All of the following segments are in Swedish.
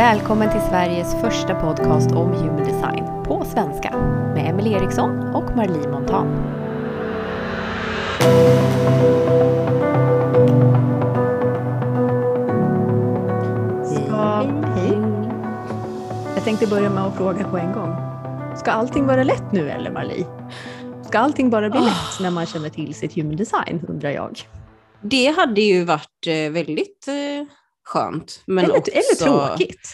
Välkommen till Sveriges första podcast om human design på svenska med Emelie Eriksson och Marlie Montan. Ska, hej. Jag tänkte börja med att fråga på en gång. Ska allting vara lätt nu eller Marlie? Ska allting bara bli Oh. lätt när man känner till sitt human design undrar jag. Det hade ju varit eh, väldigt eh, skönt. Men eller, också, eller tråkigt.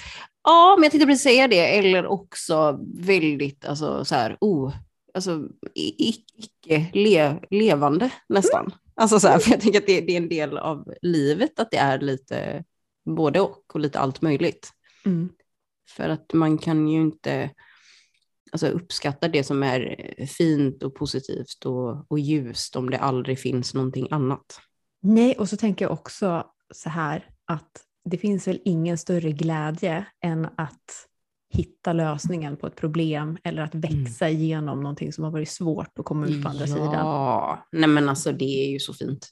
Ja, men jag tänkte precis säga det. Eller också väldigt, alltså så här, oh, alltså i- i- icke le, levande nästan. Alltså så här, för jag tänker att det, det är en del av livet att det är lite både och och lite allt möjligt. Mm. För att man kan ju inte alltså, uppskatta det som är fint och positivt och, och ljust om det aldrig finns någonting annat. Nej, och så tänker jag också så här att det finns väl ingen större glädje än att hitta lösningen på ett problem eller att växa igenom någonting som har varit svårt att komma ut på andra sidan. Ja, nej men alltså det är ju så fint.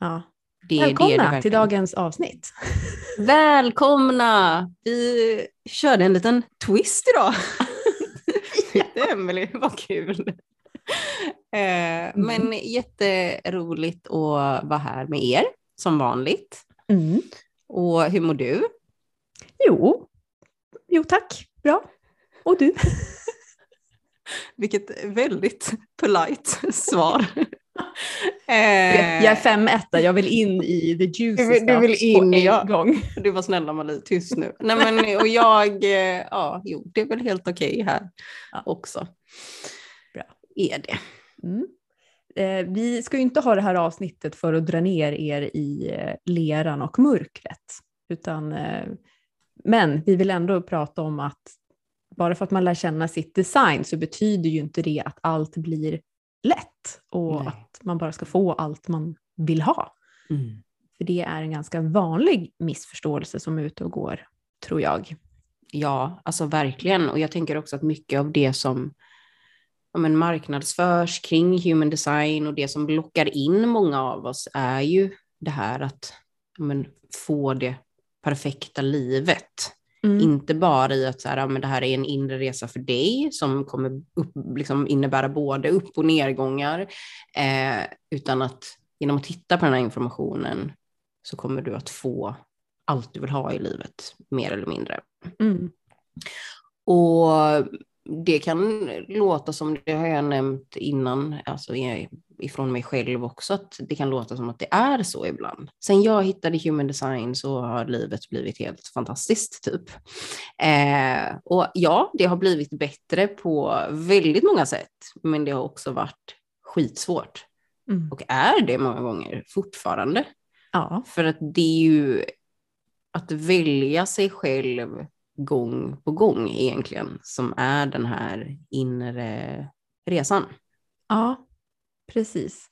Ja. Det, det är det Välkomna till dagens avsnitt. Välkomna! Vi körde en liten twist idag. Emelie var kul. Eh, Men jätteroligt att vara här med er, som vanligt. Mm. Och hur mår du? Jo. jo, tack. Bra. Och du? Vilket väldigt polite svar. Eh, Jag är fem etta, jag vill in i the juicy Du vill- du vill stuff in, på en ja. gång. Du var snälla Marie, tyst nu. Nej, men, och jag, eh, ja, jo, det är väl helt okej här Ja. också. Bra. Är det. Mm. Eh, vi ska ju inte ha det här avsnittet för att dra ner er i eh, leran och mörkret. Utan, eh, men vi vill ändå prata om att bara för att man lär känna sitt design så betyder ju inte det att allt blir lätt och Nej. att man bara ska få allt man vill ha. Mm. För det är en ganska vanlig missförståelse som är ute och går, tror jag. Ja, alltså verkligen. Och jag tänker också att mycket av det som ja, men marknadsförs kring human design och det som lockar in många av oss är ju det här att ja, men, få det perfekta livet. Mm. Inte bara i att så här, ja, men det här är en inre resa för dig som kommer upp, liksom innebära både upp och nedgångar, eh, utan att genom att titta på den här informationen så kommer du att få allt du vill ha i livet, mer eller mindre. Mm. Och det kan låta som, det har jag nämnt innan, alltså ifrån mig själv också, att det kan låta som att det är så ibland. Sen jag hittade human design så har livet blivit helt fantastiskt typ. Eh, och ja, det har blivit bättre på väldigt många sätt, men det har också varit skitsvårt. Mm. Och är det många gånger fortfarande. Ja. För att det är ju att välja sig själv gång på gång egentligen som är den här inre resan. Ja, precis.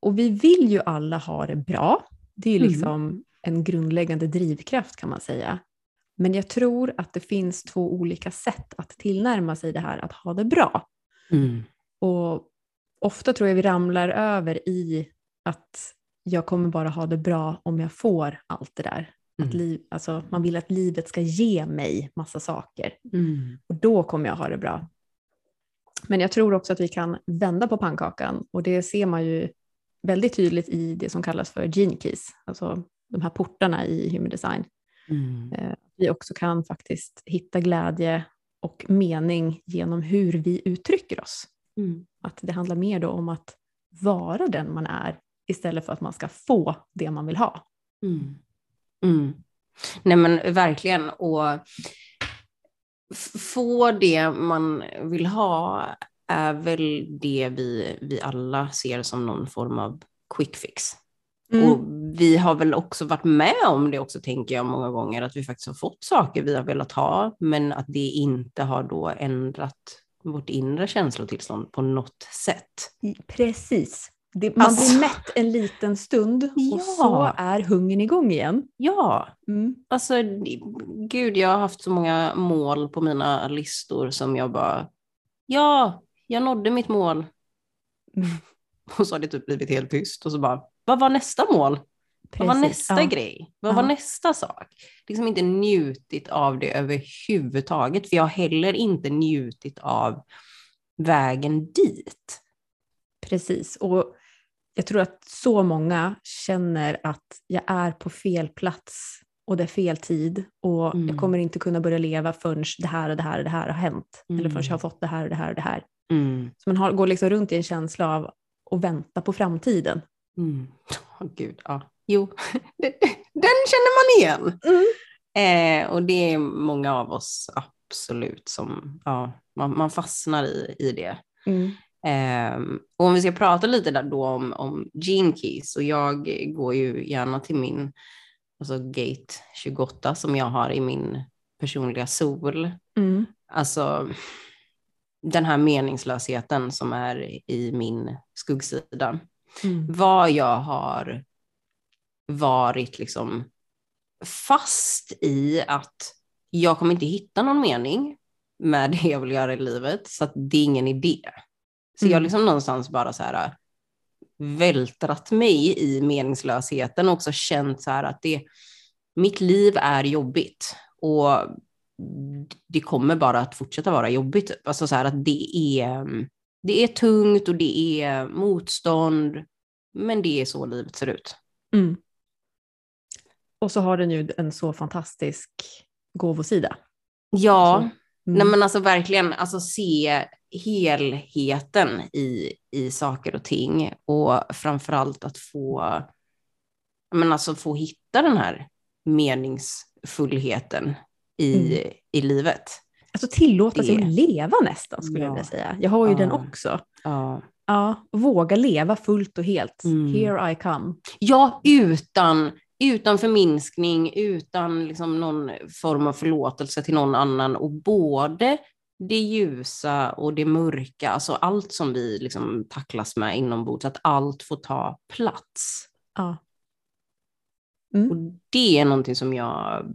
Och vi vill ju alla ha det bra. Det är ju Mm. liksom en grundläggande drivkraft kan man säga. Men jag tror att det finns två olika sätt att tillnärma sig det här att ha det bra. Och ofta tror jag vi ramlar över i att jag kommer bara ha det bra om jag får allt det där. Att Mm. liv, alltså, man vill att livet ska ge mig massa saker. Mm. Och då kommer jag ha det bra. Men jag tror också att vi kan vända på pannkakan och det ser man ju väldigt tydligt i det som kallas för gene keys, alltså de här portarna i human design. Mm. Eh, Vi också kan faktiskt hitta glädje och mening genom hur vi uttrycker oss. Mm. Att det handlar mer då om att vara den man är istället för att man ska få det man vill ha. Mm. Mm. Nej men verkligen. Och få det man vill ha är väl det vi, vi alla ser som någon form av quick fix. Och vi har väl också varit med om det också, tänker jag många gånger, att vi faktiskt har fått saker vi har velat ha, men att det inte har då ändrat vårt inre känslotillstånd på något sätt. Precis. Det, man Alltså- blir mätt en liten stund och Ja. så är hungern igång igen. Ja, Mm. alltså gud, jag har haft så många mål på mina listor som jag bara, ja, jag nådde mitt mål. Mm. Och så har det typ blivit helt tyst och så bara, vad var nästa mål? Vad var nästa ja. grej? Vad ja. var nästa sak? Liksom inte njutit av det överhuvudtaget, för jag har heller inte njutit av vägen dit. Precis, och jag tror att så många känner att jag är på fel plats och det är fel tid och mm. jag kommer inte kunna börja leva förrän det här och det här och det här har hänt. Mm. Eller förrän jag har fått det här och det här och det här. Mm. Så man har, går liksom runt i en känsla av att vänta på framtiden. Mm. Oh, Gud, ja. Jo, den känner man igen. Mm. Eh, och det är många av oss absolut som, ja, man, man fastnar i, i det. Mm. Eh, och om vi ska prata lite där då om, om gene keys, och jag går ju gärna till min alltså gate 28 som jag har i min personliga sol. Mm. Alltså den här meningslösheten som är i min skuggsida. Mm. Vad jag har varit liksom fast i att jag kommer inte hitta någon mening med det jag vill göra i livet, så att det är ingen idé. Så mm. jag har liksom någonstans bara så här vältrat mig i meningslösheten och också känt så här att det, mitt liv är jobbigt och det kommer bara att fortsätta vara jobbigt. Typ. Alltså så här att det är, det är tungt och det är motstånd, men det är så livet ser ut. Mm. Och så har den ju en så fantastisk gåvosida. Ja, mm. nej men alltså verkligen alltså se helheten i, i saker och ting och framförallt att få, men alltså få hitta den här meningsfullheten i, mm. i livet. Alltså tillåta det. sig att leva nästan skulle ja. jag vilja säga. Jag har ju ja. den också. Ja. ja. Våga leva fullt och helt. Mm. Here I come. Ja, utan utan förminskning, utan liksom någon form av förlåtelse till någon annan och både det ljusa och det mörka, alltså allt som vi liksom tacklas med inombords, att allt får ta plats. Ja. Mm. Och det är någonting som jag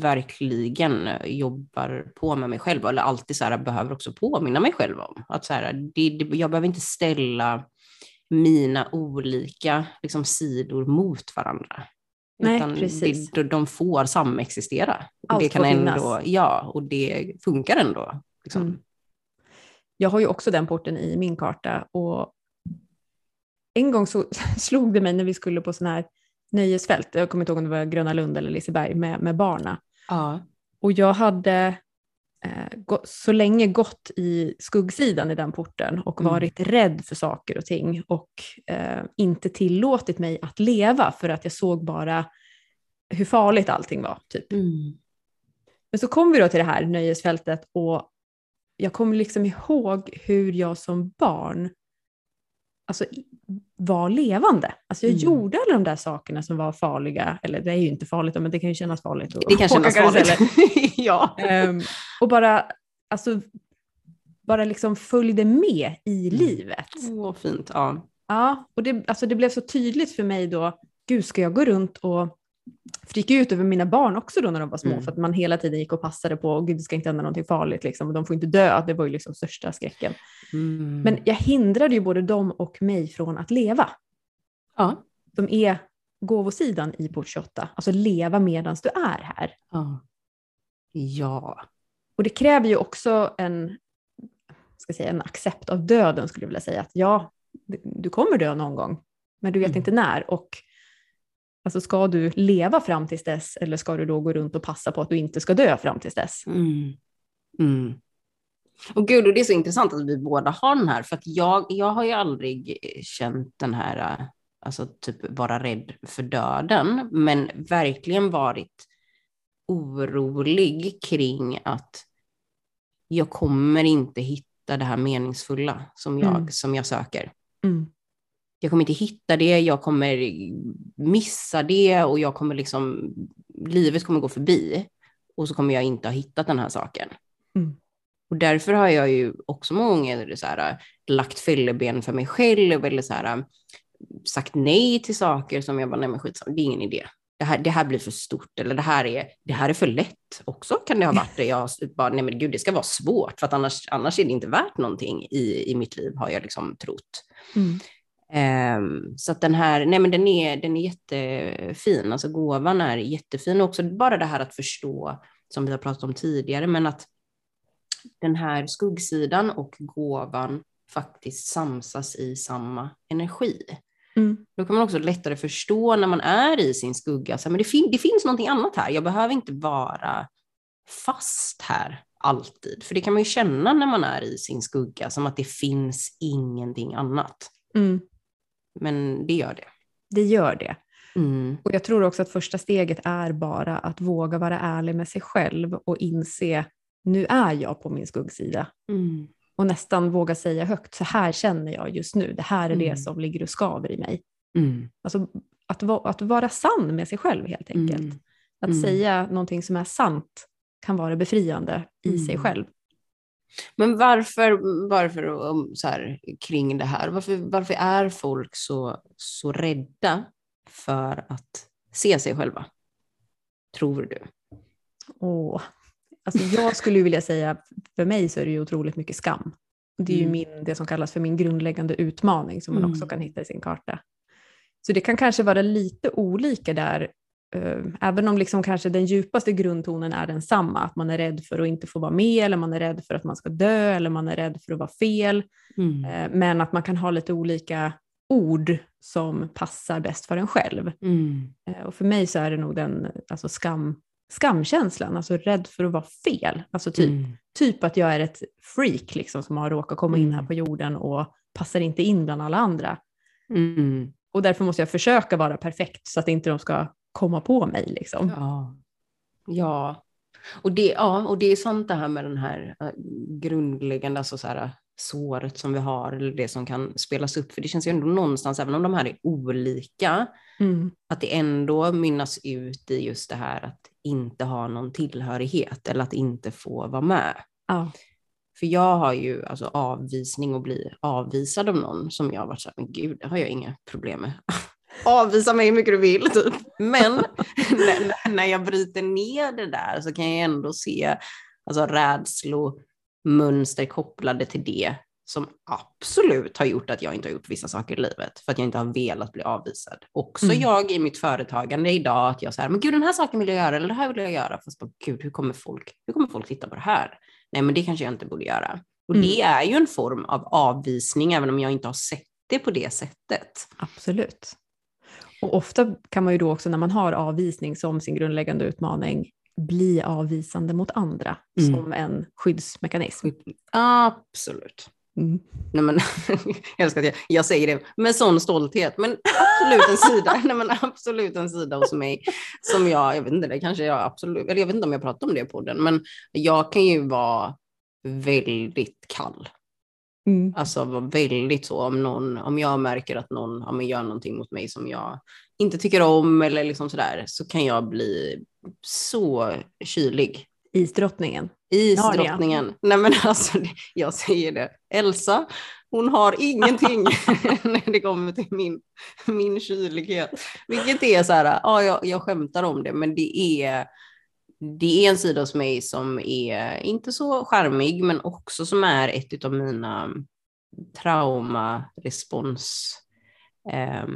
verkligen jobbar på med mig själv, eller alltid så här, behöver också påminna mig själv om. Att så här, det, det, jag behöver inte ställa mina olika liksom, sidor mot varandra. Nej, utan precis. Det, de får samexistera. Allt det kan ändå. Ja, och det funkar ändå. Liksom. Mm. Jag har ju också den porten i min karta och en gång så slog det mig när vi skulle på sån här nöjesfält, jag kommer inte ihåg om det var Gröna Lund eller Liseberg, med, med barna. Ja. Och jag hade så länge gått i skuggsidan i den porten och mm. varit rädd för saker och ting och eh, inte tillåtit mig att leva för att jag såg bara hur farligt allting var. Typ. Mm. Men så kom vi då till det här nöjesfältet och jag kommer liksom ihåg hur jag som barn alltså, var levande. Alltså jag mm. gjorde alla de där sakerna som var farliga, eller det är ju inte farligt, men det kan ju kännas farligt. det kan kännas farligt. ja. Um, och bara, alltså, bara liksom följde med i mm. livet. Åh, oh, fint. Ja. Ja, och det, alltså det blev så tydligt för mig då, gud ska jag gå runt och för det gick ut över mina barn också då när de var små, mm. för att man hela tiden gick och passade på, gud det ska inte hända någonting farligt, liksom, och de får inte dö, det var ju liksom största skräcken. Mm. Men jag hindrade ju både dem och mig från att leva. Ja. De är gåvosidan i port 28, alltså leva medan du är här. Ja. ja. Och det kräver ju också en, ska säga, en accept av döden skulle jag vilja säga, att ja, du kommer dö någon gång, men du vet mm. inte när. Och Alltså ska du leva fram tills dess eller ska du då gå runt och passa på att du inte ska dö fram tills dess? Mm. Mm. Och gud, och det är så intressant att vi båda har den här, för att jag, jag har ju aldrig känt den här, alltså typ vara rädd för döden, men verkligen varit orolig kring att jag kommer inte hitta det här meningsfulla som jag, mm. som jag söker. Mm jag kommer inte hitta det, jag kommer missa det och jag kommer liksom, livet kommer gå förbi och så kommer jag inte ha hittat den här saken. Mm. Och därför har jag ju också många gånger så här, lagt fälleben för mig själv eller så här, sagt nej till saker som jag bara, nej men skitsamma, det är ingen idé. Det här, det här blir för stort eller det här, är, det här är för lätt också kan det ha varit det. Jag bara, nej men gud, det ska vara svårt för att annars, annars är det inte värt någonting i, i mitt liv har jag liksom trott. Mm. Um, så att den här, nej men den är, den är jättefin, alltså gåvan är jättefin. Och också bara det här att förstå, som vi har pratat om tidigare, men att den här skuggsidan och gåvan faktiskt samsas i samma energi. Mm. Då kan man också lättare förstå när man är i sin skugga, så, men det, fin det finns någonting annat här, jag behöver inte vara fast här alltid. För det kan man ju känna när man är i sin skugga, som att det finns ingenting annat. Mm. Men det gör det. Det gör det. Mm. Och jag tror också att första steget är bara att våga vara ärlig med sig själv och inse, nu är jag på min skuggsida. Mm. Och nästan våga säga högt, så här känner jag just nu, det här är det mm. som ligger och skaver i mig. Mm. Alltså att, att vara sann med sig själv helt enkelt. Mm. Att säga någonting som är sant kan vara befriande i sig själv. Men varför, varför så här, kring det här, varför, varför är folk så, så rädda för att se sig själva? Tror du? Åh, alltså jag skulle vilja säga, för mig så är det ju otroligt mycket skam. Det är mm. ju min, det som kallas för min grundläggande utmaning som man mm. också kan hitta i sin karta. Så det kan kanske vara lite olika där även om liksom kanske den djupaste grundtonen är densamma, att man är rädd för att inte få vara med, eller man är rädd för att man ska dö, eller man är rädd för att vara fel. Mm. Eh, men att man kan ha lite olika ord som passar bäst för en själv. Mm. Eh, och för mig så är det nog den alltså skam, skamkänslan, alltså rädd för att vara fel. Alltså typ, mm. typ att jag är ett freak liksom, som har råkat komma in här mm. på jorden och passar inte in bland alla andra. Mm. Och därför måste jag försöka vara perfekt så att inte de ska komma på mig. Liksom. Ja. ja. Och, det, ja, och det är sant det här med den här äh, grundläggande, alltså så här, såret som vi har, eller det som kan spelas upp. För det känns ju ändå någonstans, även om de här är olika, mm. att det ändå mynnas ut i just det här att inte ha någon tillhörighet eller att inte få vara med. Ja. För jag har ju alltså avvisning och bli avvisad av någon som jag har varit så här, men gud, det har jag inga problem med. avvisa mig hur mycket du vill. Typ. Men när, jag bryter ner det där så kan jag ändå se alltså, rädslomönster kopplade till det som absolut har gjort att jag inte har gjort vissa saker i livet för att jag inte har velat bli avvisad. Också mm. jag i mitt företagande idag, att jag säger, men gud den här saken vill jag göra eller det här vill jag göra. Fast bara, gud hur kommer folk, hur kommer folk titta på det här? Nej men det kanske jag inte borde göra. Och mm. det är ju en form av avvisning även om jag inte har sett det på det sättet. Absolut. Och ofta kan man ju då också när man har avvisning som sin grundläggande utmaning bli avvisande mot andra mm. som en skyddsmekanism. Absolut. Mm. Nej, men, jag, älskar att jag, jag säger det med sån stolthet, men absolut en sida, nej, men absolut en sida hos mig som jag, jag vet inte, det kanske jag absolut, eller jag vet inte om jag pratat om det på den, men jag kan ju vara väldigt kall Mm. Alltså vara väldigt så om någon, om jag märker att någon ja, men gör någonting mot mig som jag inte tycker om eller liksom sådär, så kan jag bli så kylig. Isdrottningen. Isdrottningen. Nej men alltså, jag säger det. Elsa, hon har ingenting när det kommer till min, min kylighet. Vilket är så här, ja jag, jag skämtar om det, men det är det är en sida hos mig som är inte så charmig, men också som är ett av mina traumarespons eh,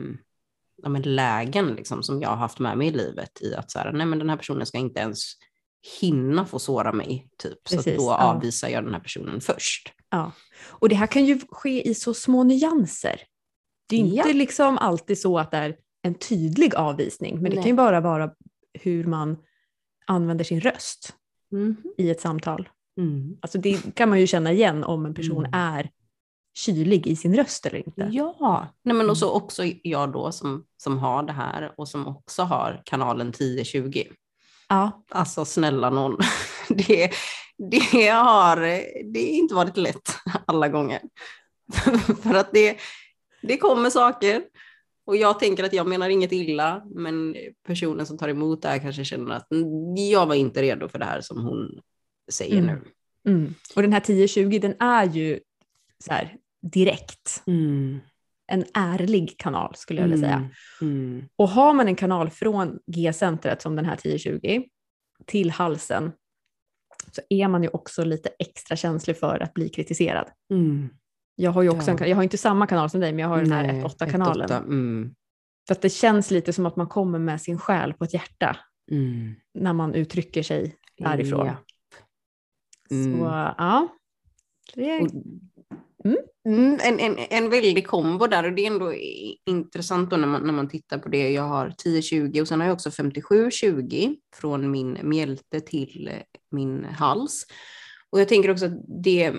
ja, lägen liksom, som jag har haft med mig i livet i att så här, nej men den här personen ska inte ens hinna få såra mig, typ. Precis, så då ja. avvisar jag den här personen först. Ja. Och det här kan ju ske i så små nyanser. Det är inte ja. liksom alltid så att det är en tydlig avvisning, men det nej. kan ju bara vara hur man använder sin röst mm. i ett samtal. Mm. Alltså det kan man ju känna igen om en person mm. är kylig i sin röst eller inte. Ja, Nej, men och så mm. också jag då som, som har det här och som också har kanalen 1020. Ja. Alltså snälla någon, det, det har det inte varit lätt alla gånger. För att det, det kommer saker och jag tänker att jag menar inget illa, men personen som tar emot det här kanske känner att jag var inte redo för det här som hon säger mm. nu. Mm. Och den här 1020 den är ju så här, direkt. Mm. En ärlig kanal skulle jag vilja säga. Mm. Mm. Och har man en kanal från G-centret som den här 1020 till halsen så är man ju också lite extra känslig för att bli kritiserad. Mm. Jag har ju också ja. en, jag har inte samma kanal som dig, men jag har den här 1-8-kanalen. Mm. För att det känns lite som att man kommer med sin själ på ett hjärta mm. när man uttrycker sig därifrån. Ja. Mm. Så ja. Det... Mm. Mm, en, en, en väldig kombo där och det är ändå intressant då när man, när man tittar på det. Jag har 10-20 och sen har jag också 57-20 från min mjälte till min hals. Och jag tänker också att det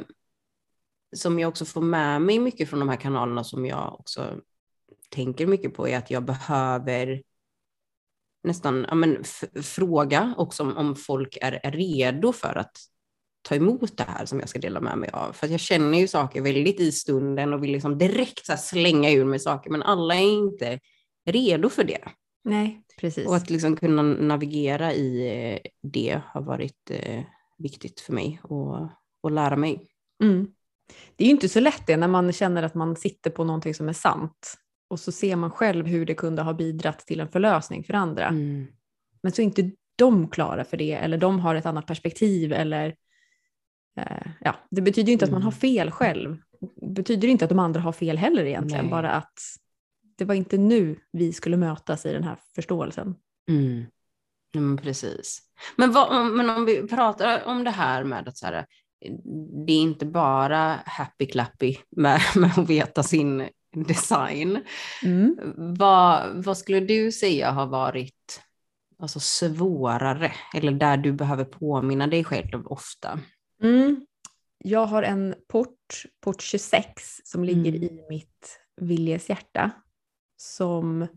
som jag också får med mig mycket från de här kanalerna som jag också tänker mycket på är att jag behöver nästan ja, men, fråga också om, om folk är, är redo för att ta emot det här som jag ska dela med mig av. För jag känner ju saker väldigt i stunden och vill liksom direkt så slänga ur mig saker, men alla är inte redo för det. Nej, precis. Och att liksom kunna navigera i eh, det har varit eh, viktigt för mig och, och lära mig. Mm. Det är ju inte så lätt det när man känner att man sitter på någonting som är sant och så ser man själv hur det kunde ha bidragit till en förlösning för andra. Mm. Men så är inte de klara för det eller de har ett annat perspektiv eller eh, ja, det betyder inte mm. att man har mm. fel själv. Det betyder inte att de andra har fel heller egentligen, Nej. bara att det var inte nu vi skulle mötas i den här förståelsen. Mm. Mm, precis. Men, vad, men om vi pratar om det här med att så här, det är inte bara happy clappy med, med att veta sin design. Mm. Vad, vad skulle du säga har varit alltså, svårare eller där du behöver påminna dig själv ofta? Mm. Jag har en port, port 26, som ligger mm. i mitt Viljes hjärta. Som,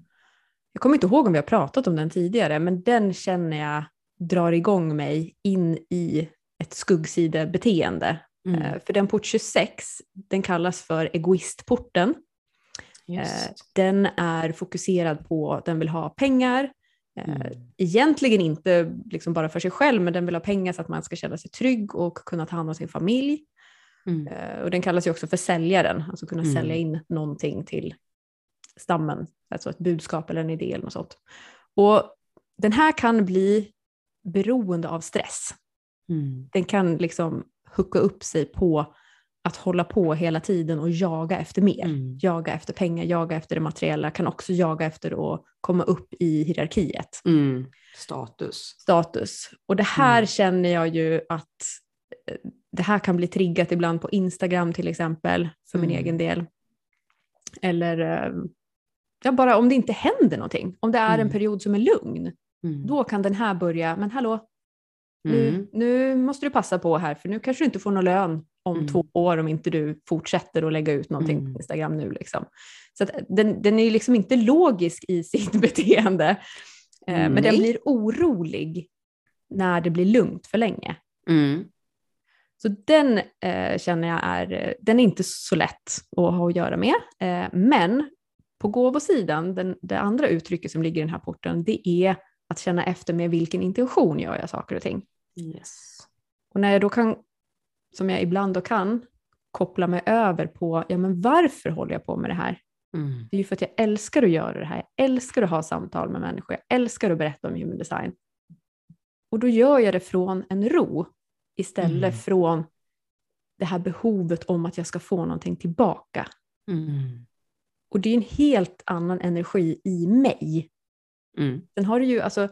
jag kommer inte ihåg om vi har pratat om den tidigare, men den känner jag drar igång mig in i ett skuggsidebeteende. Mm. Uh, för den port 26, den kallas för egoistporten. Uh, den är fokuserad på, den vill ha pengar, uh, mm. egentligen inte liksom bara för sig själv, men den vill ha pengar så att man ska känna sig trygg och kunna ta hand om sin familj. Mm. och den kallas ju också för säljaren, alltså kunna mm. sälja in någonting till stammen, alltså ett budskap eller en idé eller något sånt. Och den här kan bli beroende av stress. Mm. Den kan liksom hucka upp sig på att hålla på hela tiden och jaga efter mer. Mm. Jaga efter pengar, jaga efter det materiella, kan också jaga efter att komma upp i hierarkiet. Mm. Status. Status. Och det här mm. känner jag ju att eh, det här kan bli triggat ibland på Instagram till exempel, för min mm. egen del. Eller eh, ja, bara om det inte händer någonting, om det är en mm. period som är lugn, då kan den här börja, men hallå, mm. nu, måste du passa på här för nu kanske du inte får någon lön om mm. två år om inte du fortsätter att lägga ut någonting mm. på Instagram nu. Liksom. Så den, den är liksom inte logisk i sitt beteende, eh, men den blir orolig när det blir lugnt för länge. Mm. Så den eh, känner jag är, den är inte så lätt att ha att göra med. Eh, men på gåvosidan, den, det andra uttrycket som ligger i den här porten, det är att känna efter med vilken intention gör jag saker och ting. Yes. Och när jag då kan, som jag ibland då kan, koppla mig över på, ja men varför håller jag på med det här? Mm. Det är ju för att jag älskar att göra det här, jag älskar att ha samtal med människor, jag älskar att berätta om human design. Och då gör jag det från en ro istället mm. från det här behovet om att jag ska få någonting tillbaka. Mm. Och det är en helt annan energi i mig Mm. Sen har du ju, alltså,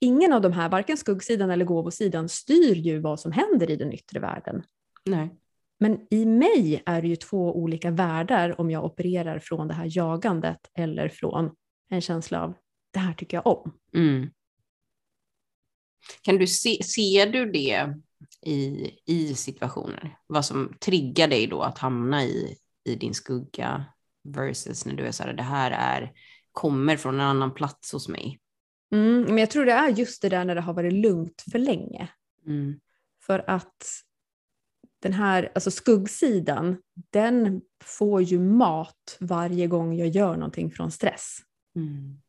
ingen av de här, varken skuggsidan eller gåvosidan, styr ju vad som händer i den yttre världen. Nej. Men i mig är det ju två olika världar om jag opererar från det här jagandet eller från en känsla av det här tycker jag om. Mm. Kan du se, ser du det i, i situationer? Vad som triggar dig då att hamna i, i din skugga versus när du är så här, det här är kommer från en annan plats hos mig. Mm, men jag tror det är just det där när det har varit lugnt för länge. Mm. För att den här alltså skuggsidan, den får ju mat varje gång jag gör någonting från stress. Mm.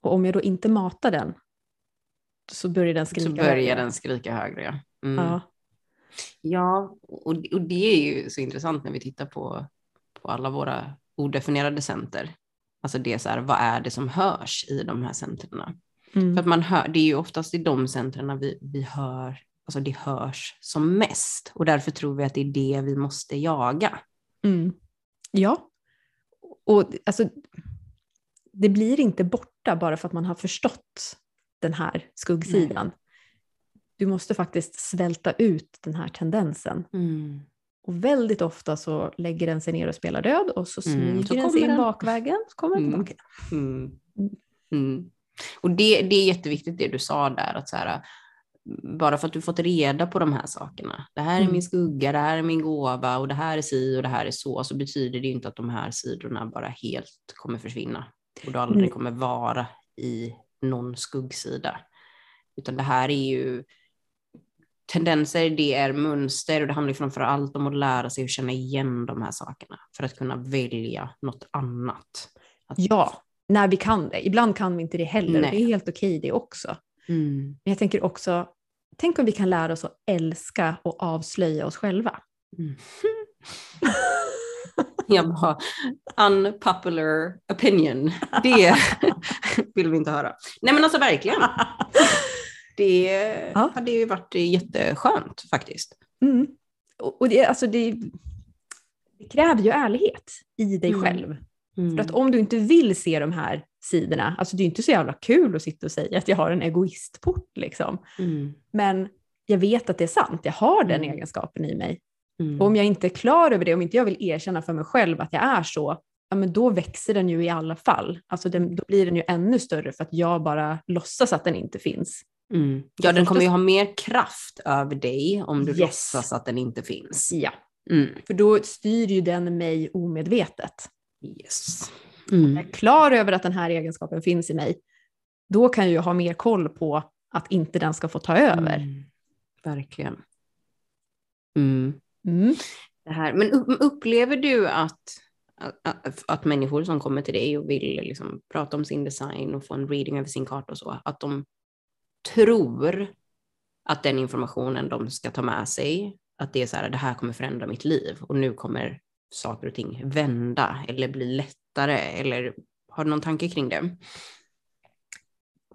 Och om jag då inte matar den så börjar den skrika högre. Så börjar högre. den skrika högre, ja. Mm. Ja, ja och, och det är ju så intressant när vi tittar på, på alla våra odefinierade center. Alltså det är så här, vad är det som hörs i de här centrerna? Mm. För att man hör, det är ju oftast i de centrerna vi, vi hör, alltså det hörs som mest. Och därför tror vi att det är det vi måste jaga. Mm. Ja. Och alltså, det blir inte borta bara för att man har förstått den här skuggsidan. Nej. Du måste faktiskt svälta ut den här tendensen. Mm. Och väldigt ofta så lägger den sig ner och spelar död och så mm, smyger mm, så den sig in bakvägen så kommer den mm. tillbaka. Mm. Mm. Och det, det är jätteviktigt det du sa där, att så här, bara för att du fått reda på de här sakerna, det här är min skugga, det här är min gåva och det här är si och det här är så, så betyder det inte att de här sidorna bara helt kommer försvinna och du aldrig kommer vara i någon skuggsida. Utan det här är ju tendenser, det är mönster och det handlar framför allt om att lära sig att känna igen de här sakerna för att kunna välja något annat. Att... Ja, när vi kan det. Ibland kan vi inte det heller. Nej. Det är helt okej det också. Mm. Men jag tänker också, tänk om vi kan lära oss att älska och avslöja oss själva. Mm. jag bara, unpopular opinion, det vill vi inte höra. Nej men alltså verkligen. Det ja. hade ju varit jätteskönt faktiskt. Mm. Och det, alltså det, det, kräver ju ärlighet i dig mm. själv. Mm. För att om du inte vill se de här sidorna, alltså det är inte så jävla kul att sitta och säga att jag har en egoistport liksom. Mm. Men jag vet att det är sant, jag har den mm. egenskapen i mig. Mm. Och om jag inte är klar över det, om inte jag vill erkänna för mig själv att jag är så, ja men då växer den ju i alla fall. Alltså den, då blir den ju ännu större för att jag bara låtsas att den inte finns. Mm. Ja, den kommer ju ha mer kraft över dig om du yes. låtsas att den inte finns. Ja, mm. för då styr ju den mig omedvetet. Yes. Mm. Jag är klar över att den här egenskapen finns i mig, då kan jag ha mer koll på att inte den ska få ta över. Mm. Verkligen. Mm. Mm. Det här. Men upplever du att, att, att människor som kommer till dig och vill liksom prata om sin design och få en reading över sin karta och så, att de tror att den informationen de ska ta med sig, att det är så här, det här kommer förändra mitt liv och nu kommer saker och ting vända eller bli lättare eller har du någon tanke kring det?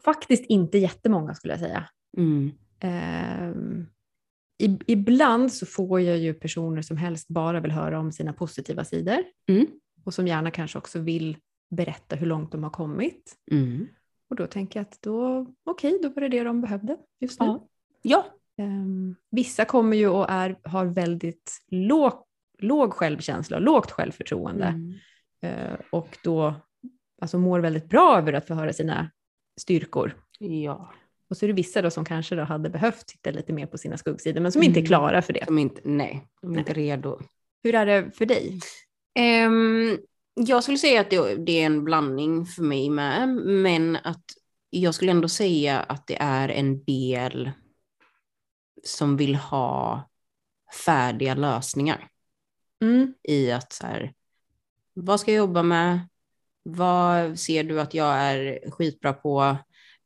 Faktiskt inte jättemånga skulle jag säga. Mm. Um, ibland så får jag ju personer som helst bara vill höra om sina positiva sidor mm. och som gärna kanske också vill berätta hur långt de har kommit. Mm. Och då tänker jag att då, okej, okay, då var det det de behövde just nu. Ja. ja. Um, vissa kommer ju och är, har väldigt låg, låg självkänsla och lågt självförtroende mm. uh, och då alltså, mår väldigt bra över att få höra sina styrkor. Ja. Och så är det vissa då som kanske då hade behövt titta lite mer på sina skuggsidor men som mm. inte är mm. klara för det. De inte, nej, de är nej. inte redo. Hur är det för dig? Um, jag skulle säga att det, det, är en blandning för mig med, men att jag skulle ändå säga att det är en del som vill ha färdiga lösningar. Mm. I att så här, vad ska jag jobba med? Vad ser du att jag är skitbra på?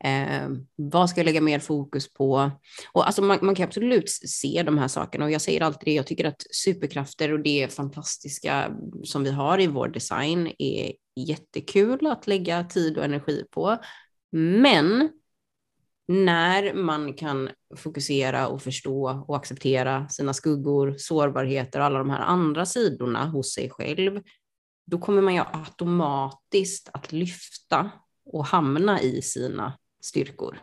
Eh, vad ska jag lägga mer fokus på? Och alltså man, man, kan absolut se de här sakerna och jag säger alltid det, jag tycker att superkrafter och det fantastiska som vi har i vår design är jättekul att lägga tid och energi på. Men när man kan fokusera och förstå och acceptera sina skuggor, sårbarheter och alla de här andra sidorna hos sig själv, då kommer man ju automatiskt att lyfta och hamna i sina styrkor.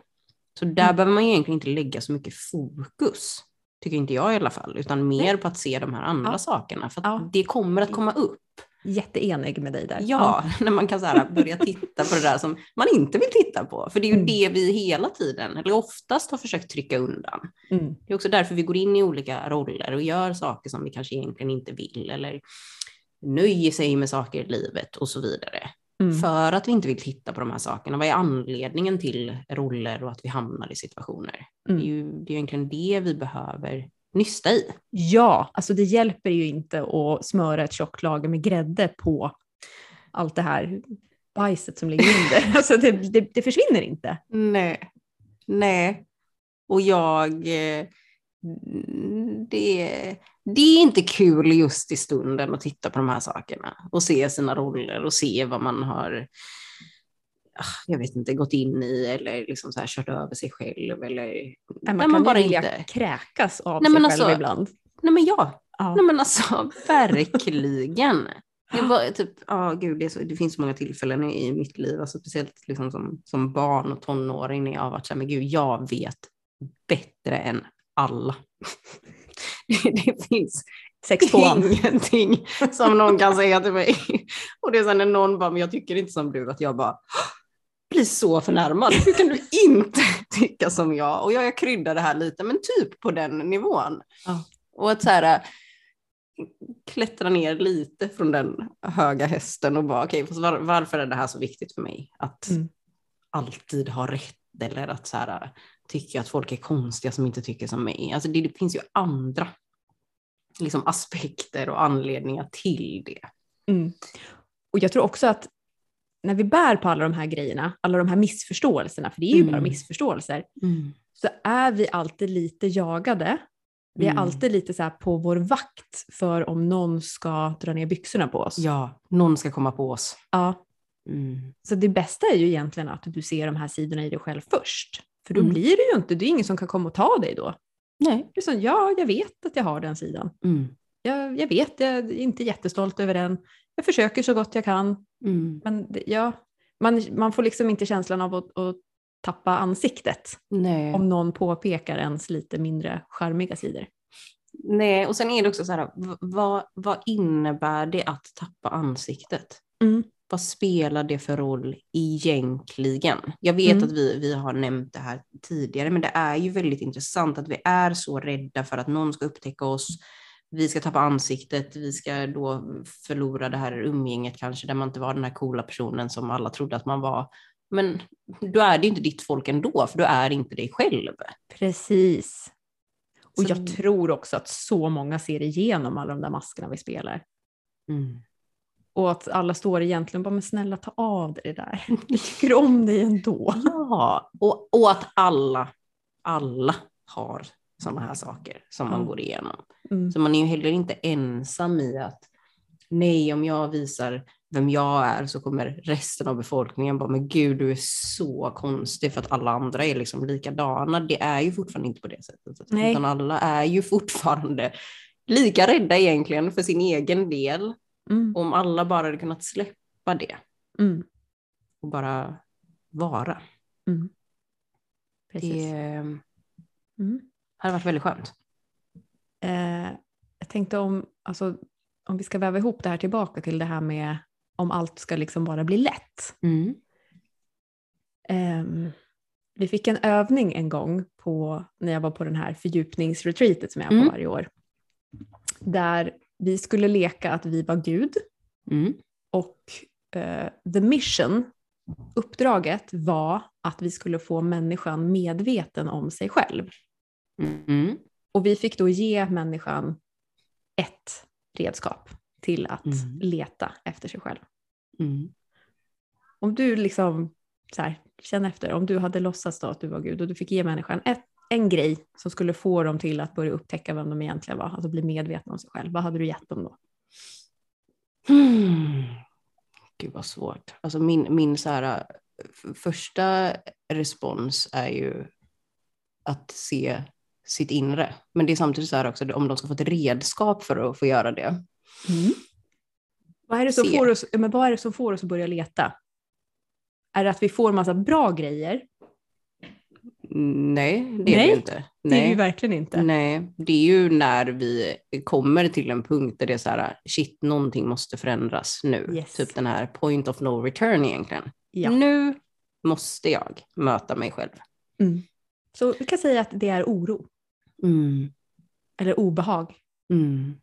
Så där mm. behöver man egentligen inte lägga så mycket fokus, tycker inte jag i alla fall, utan mer Nej. på att se de här andra ja. sakerna, för ja. det kommer att komma upp. Jätteenig med dig där. Ja, ja. när man kan så här börja titta på det där som man inte vill titta på. För det är ju mm. det vi hela tiden, eller oftast har försökt trycka undan. Mm. Det är också därför vi går in i olika roller och gör saker som vi kanske egentligen inte vill, eller nöjer sig med saker i livet och så vidare. Mm. För att vi inte vill titta på de här sakerna. Vad är anledningen till roller och att vi hamnar i situationer? Mm. Det är ju det är egentligen det vi behöver nysta i. Ja, alltså det hjälper ju inte att smöra ett tjockt lager med grädde på allt det här bajset som ligger under. alltså det, det, det, försvinner inte. Nej, nej. Och jag, eh, det, det är inte kul just i stunden att titta på de här sakerna och se sina roller och se vad man har ah, jag vet inte, gått in i eller liksom så här kört över sig själv. Eller, nej, man kan man bara vilja inte... kräkas av nej, sig själv alltså, ibland. Nej men ja, Ja. Nej men alltså verkligen. Det var typ, ja oh, gud, det, så, det, finns så många tillfällen i, i mitt liv, alltså speciellt liksom som, som barn och tonåring när jag har varit så här, men gud, jag vet bättre än alla. det, det finns Sex ingenting som någon kan säga till mig. Och det är sen när någon bara, men jag tycker inte som du, att jag bara blir så förnärmad. Hur kan du inte tycka som jag? Och jag, jag kryddar det här lite, men typ på den nivån. Ja. Och att så här, klättra ner lite från den höga hästen och bara, okej, okay, var, varför är det här så viktigt för mig? Att mm. alltid ha rätt eller att så här, tycka att folk är konstiga som inte tycker som mig. Alltså det, det finns ju andra liksom, aspekter och anledningar till det. Mm. Och jag tror också att när vi bär på alla de här grejerna, alla de här missförståelserna, för det är ju mm. bara missförståelser, mm. så är vi alltid lite jagade vi är mm. alltid lite så på vår vakt för om någon ska dra ner byxorna på oss. Ja, någon ska komma på oss. Ja. Mm. Så det bästa är ju egentligen att du ser de här sidorna i dig själv först. För då mm. blir det ju inte, det är ingen som kan komma och ta dig då. Nej. Det är ja, jag vet att jag har den sidan. Mm. Jag, jag vet, jag är inte jättestolt över den. Jag försöker så gott jag kan. Mm. Men ja, man, man får liksom inte känslan av att, att tappa ansiktet Nej. om någon påpekar ens lite mindre charmiga sidor. Nej, och sen är det också så här, vad, vad innebär det att tappa ansiktet? Mm. Vad spelar det för roll egentligen? Jag vet mm. att vi, vi har nämnt det här tidigare, men det är ju väldigt intressant att vi är så rädda för att någon ska upptäcka oss, vi ska tappa ansiktet, vi ska då förlora det här umgänget kanske, där man inte var den här coola personen som alla trodde att man var. Men då är det inte ditt folk ändå, för du är inte dig själv. Precis. Och så... jag tror också att så många ser igenom alla de där maskerna vi spelar. Mm. Och att alla står egentligen bara, men snälla ta av dig det där. Jag tycker om dig ändå. Ja, och, och att alla, alla har sådana här saker som man går igenom. Mm. Så man är ju heller inte ensam i att nej, om jag visar vem jag är så kommer resten av befolkningen bara, men gud du är så konstig för att alla andra är liksom likadana. Det är ju fortfarande inte på det sättet. Nej. Utan alla är ju fortfarande lika rädda egentligen för sin egen del. Mm. Om alla bara hade kunnat släppa det. Mm. Och bara vara. Mm. Det mm. hade varit väldigt skönt. Eh, jag tänkte om, alltså, om vi ska väva ihop det här tillbaka till det här med om allt ska liksom bara bli lätt. Um, vi fick en övning en gång på, när jag var på den här fördjupningsretreatet som jag har på mm. varje år. Där vi skulle leka att vi var Gud. Mm. Och uh, the mission, uppdraget var att vi skulle få människan medveten om sig själv. Mm. Och vi fick då ge människan ett redskap till att mm. leta efter sig själv. Mm. Om du liksom, här, känn efter, om du hade låtsats då att du var Gud och du fick ge människan ett, en grej som skulle få dem till att börja upptäcka vem de egentligen var, alltså bli medvetna om sig själv, vad hade du gett dem då? Hmm. Gud vad svårt. Alltså min, min så här, första respons är ju att se sitt inre. Men det är samtidigt så här också, om de ska få ett redskap för att få göra det, Mm. Vad, är det som får oss, men vad är det som får oss att börja leta? Är det att vi får massa bra grejer? Nej, det är det inte. Nej, det är vi verkligen inte. Nej, det är ju när vi kommer till en punkt där det är så här, shit, någonting måste förändras nu. Yes. Typ den här point of no return egentligen. Ja. Nu måste jag möta mig själv. Mm. Så vi kan säga att det är oro. Mm. Eller obehag. Mm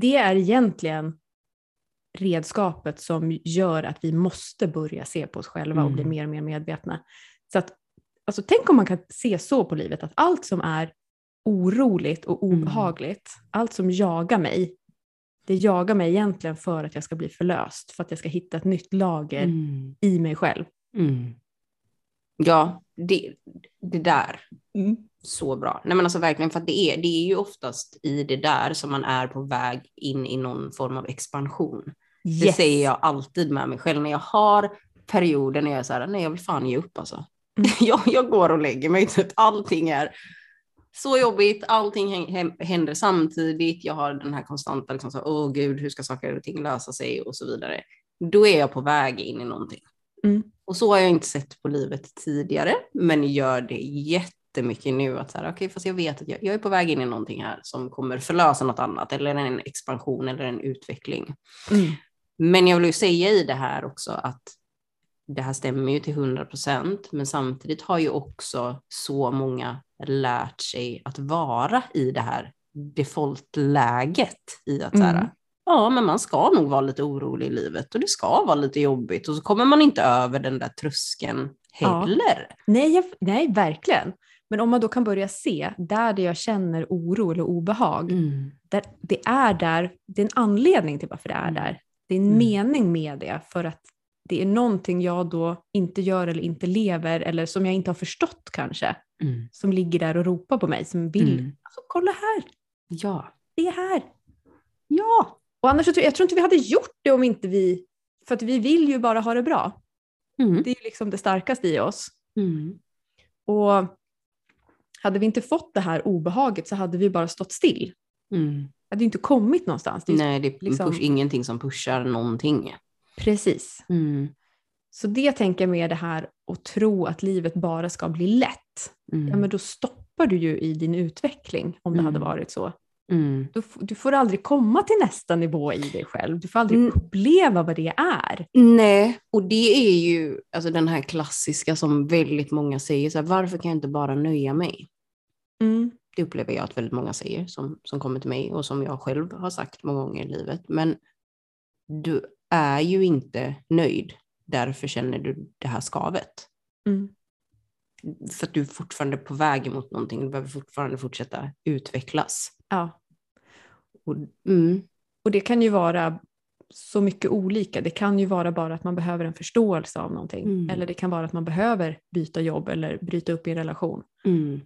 det är egentligen redskapet som gör att vi måste börja se på oss själva och bli mm. mer och mer medvetna. Så att, alltså, tänk om man kan se så på livet, att allt som är oroligt och mm. obehagligt, mm. allt som jagar mig, det jagar mig egentligen för att jag ska bli förlöst, för att jag ska hitta ett nytt lager mm. i mig själv. Mm. Ja, det, det där. Mm så bra. Nej men alltså verkligen för att det är, det är ju oftast i det där som man är på väg in i någon form av expansion. Yes. Det säger jag alltid med mig själv när jag har perioder när jag är så här, nej jag vill fan ge upp alltså. Mm. jag, jag går och lägger mig, typ allting är så jobbigt, allting händer samtidigt, jag har den här konstanta, liksom så, åh gud, hur ska saker och ting lösa sig och så vidare. Då är jag på väg in i någonting. Mm. Och så har jag inte sett på livet tidigare, men gör det jättemycket nu. Att så här, okay, fast jag vet att jag, jag, är på väg in i någonting här som kommer förlösa något annat, eller en expansion eller en utveckling. Mm. Men jag vill ju säga i det här också att det här stämmer ju till 100 procent, men samtidigt har ju också så många lärt sig att vara i det här defaultläget i att mm. så här, mm. ja, men man ska nog vara lite orolig i livet och det ska vara lite jobbigt och så kommer man inte över den där tröskeln heller. Ja. Nej, jag, nej, verkligen. Men om man då kan börja se där det jag känner oro eller obehag, mm. där det är där, det är en anledning till varför det är mm. där. Det är en mm. mening med det för att det är någonting jag då inte gör eller inte lever eller som jag inte har förstått kanske. Mm. Som ligger där och ropar på mig, som vill, mm. alltså kolla här. Ja. Det är här. Ja. Och annars jag tror jag tror inte vi hade gjort det om inte vi, för att vi vill ju bara ha det bra. Mm. Det är liksom det starkaste i oss. Mm. Och hade vi inte fått det här obehaget så hade vi bara stått still. Mm. hade inte kommit någonstans. Det Nej, det är liksom... push, ingenting som pushar någonting. Precis. Mm. Så det tänker jag med det här att tro att livet bara ska bli lätt. Mm. Ja, men då stoppar du ju i din utveckling om det hade mm. varit så. Mm. Du, du, får aldrig komma till nästa nivå i dig själv. Du får aldrig mm. uppleva vad det är. Nej, och det är ju alltså den här klassiska som väldigt många säger, så här, varför kan jag inte bara nöja mig? Mm. Det upplever jag att väldigt många säger som, som kommer till mig och som jag själv har sagt många gånger i livet. Men du är ju inte nöjd, därför känner du det här skavet. Mm. För att du är fortfarande på väg mot någonting, du behöver fortfarande fortsätta utvecklas. Ja. Och, mm. och det kan ju vara så mycket olika. Det kan ju vara bara att man behöver en förståelse av någonting. Mm. Eller det kan vara att man behöver byta jobb eller bryta upp i en relation. Mm.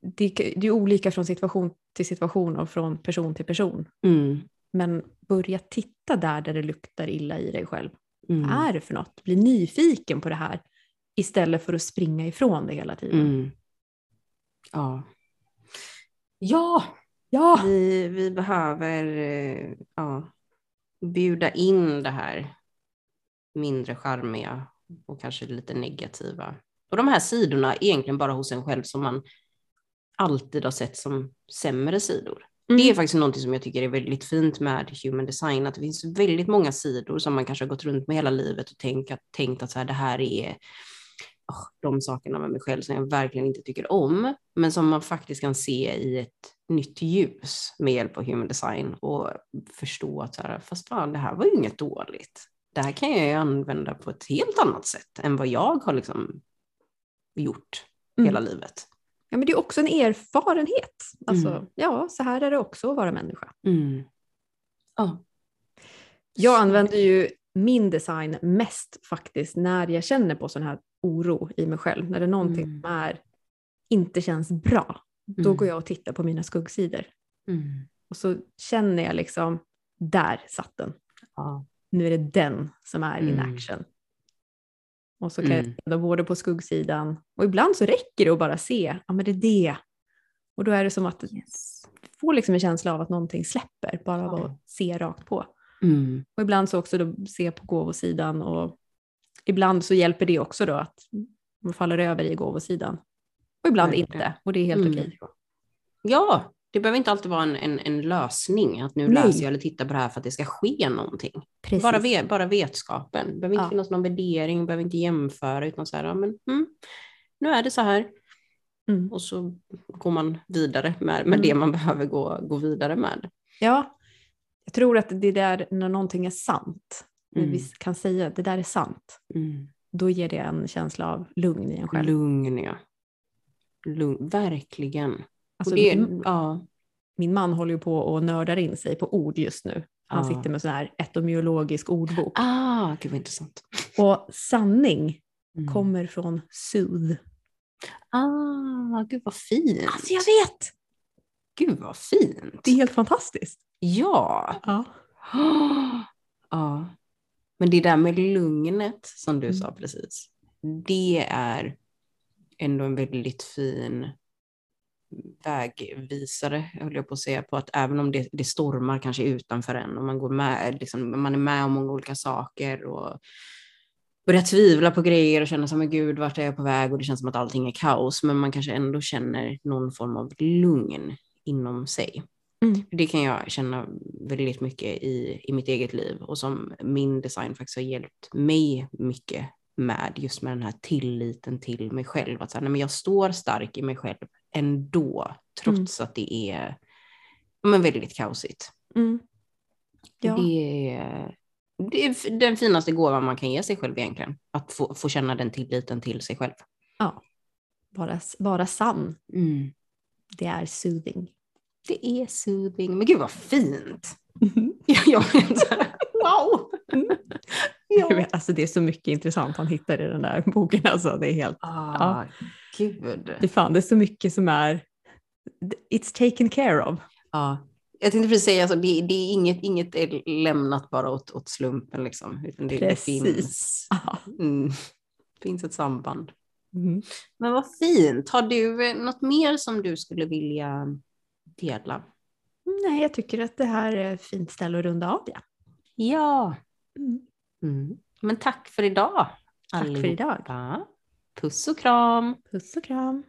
Det, det, är olika från situation till situation och från person till person. Mm. Men börja titta där, där det luktar illa i dig själv. Mm. Vad är det för något? Bli nyfiken på det här istället för att springa ifrån det hela tiden. Mm. Ja. Ja, ja. Vi, vi behöver eh, ja, bjuda in det här mindre charmiga och kanske lite negativa. Och de här sidorna egentligen bara hos en själv som man alltid har sett som sämre sidor. Mm. Det är faktiskt något som jag tycker är väldigt fint med human design, att det finns väldigt många sidor som man kanske har gått runt med hela livet och tänkt att, tänkt att så här, det här är oh, de sakerna med mig själv som jag verkligen inte tycker om, men som man faktiskt kan se i ett nytt ljus med hjälp av human design och förstå att så här, fast fan, det här var ju inget dåligt. Det här kan jag ju använda på ett helt annat sätt än vad jag har liksom gjort mm. hela livet. Ja, men det är också en erfarenhet. Alltså, mm. Ja, så här är det också att vara människa. Mm. Oh. Jag använder ju min design mest faktiskt när jag känner på sån här oro i mig själv. När det är någonting mm. som är, inte känns bra. Då mm. går jag och tittar på mina skuggsidor. Mm. Och så känner jag liksom, där satt den. Ja. Nu är det den som är in mm. action. Och så kan mm. jag titta både på skuggsidan och ibland så räcker det att bara se, ja men det är det. Och då är det som att yes. du får liksom en känsla av att någonting släpper bara av att se rakt på. Mm. Och ibland så också då se på gåvosidan och ibland så hjälper det också då att man faller över i gåvosidan. Och ibland inte och det är helt mm. okej. Ja, det behöver inte alltid vara en, en, en lösning, att nu Nej. läser jag eller tittar på det här för att det ska ske någonting. Bara, ve, bara vetskapen, det behöver inte ja. finnas någon värdering, behöver inte jämföra, utan så här, ja, men, mm, nu är det så här. Mm. Och så går man vidare med, med mm. det man behöver gå, gå vidare med. Ja, jag tror att det där när någonting är sant, när vi mm. kan säga att det där är sant, mm. då ger det en känsla av lugn i en själv. Lugn, ja. Lugn, verkligen. Alltså, det, min, ja. min man håller ju på och nördar in sig på ord just nu. Han sitter med sån här etymologisk ordbok. Ah, gud vad intressant. Och sanning mm. kommer från soothe. Ah, gud vad fint. Alltså jag vet! Gud vad fint. Det är helt fantastiskt. Ja. Ja. ja. Men det där med lugnet som du mm. sa precis, det är ändå en väldigt fin vägvisare, höll jag på att säga, på att även om det, det stormar kanske utanför en och man, går med, liksom, man är med om många olika saker och börjar tvivla på grejer och känner som men gud, vart är jag på väg? Och det känns som att allting är kaos, men man kanske ändå känner någon form av lugn inom sig. Mm. Det kan jag känna väldigt mycket i, i mitt eget liv och som min design faktiskt har hjälpt mig mycket med just med den här tilliten till mig själv. Att så här, nej, men jag står stark i mig själv ändå, trots mm. att det är men, väldigt kaosigt. Mm. Ja. Det, är, det är den finaste gåvan man kan ge sig själv egentligen, att få, få känna den tilliten till sig själv. Ja, vara, vara sann. Mm. Det är soothing. Det är soothing. Men gud vad fint! Mm. jag, jag wow! Ja. Alltså det är så mycket intressant han hittar i den där boken. Alltså det är helt... Ah, ja. Gud. Det, fan, det är så mycket som är... It's taken care of. Ja. Jag tänkte precis säga, alltså, det, det, är inget, inget är lämnat bara åt, åt slumpen. Liksom, utan det, precis. det finns, mm, finns ett samband. Mm. Men vad fint. Har du eh, något mer som du skulle vilja dela? Nej, jag tycker att det här är ett fint ställe att runda av det. Ja. Mm. Mm. Men tack för idag. Tack allihopa. för idag. Puss och kram. Puss och kram.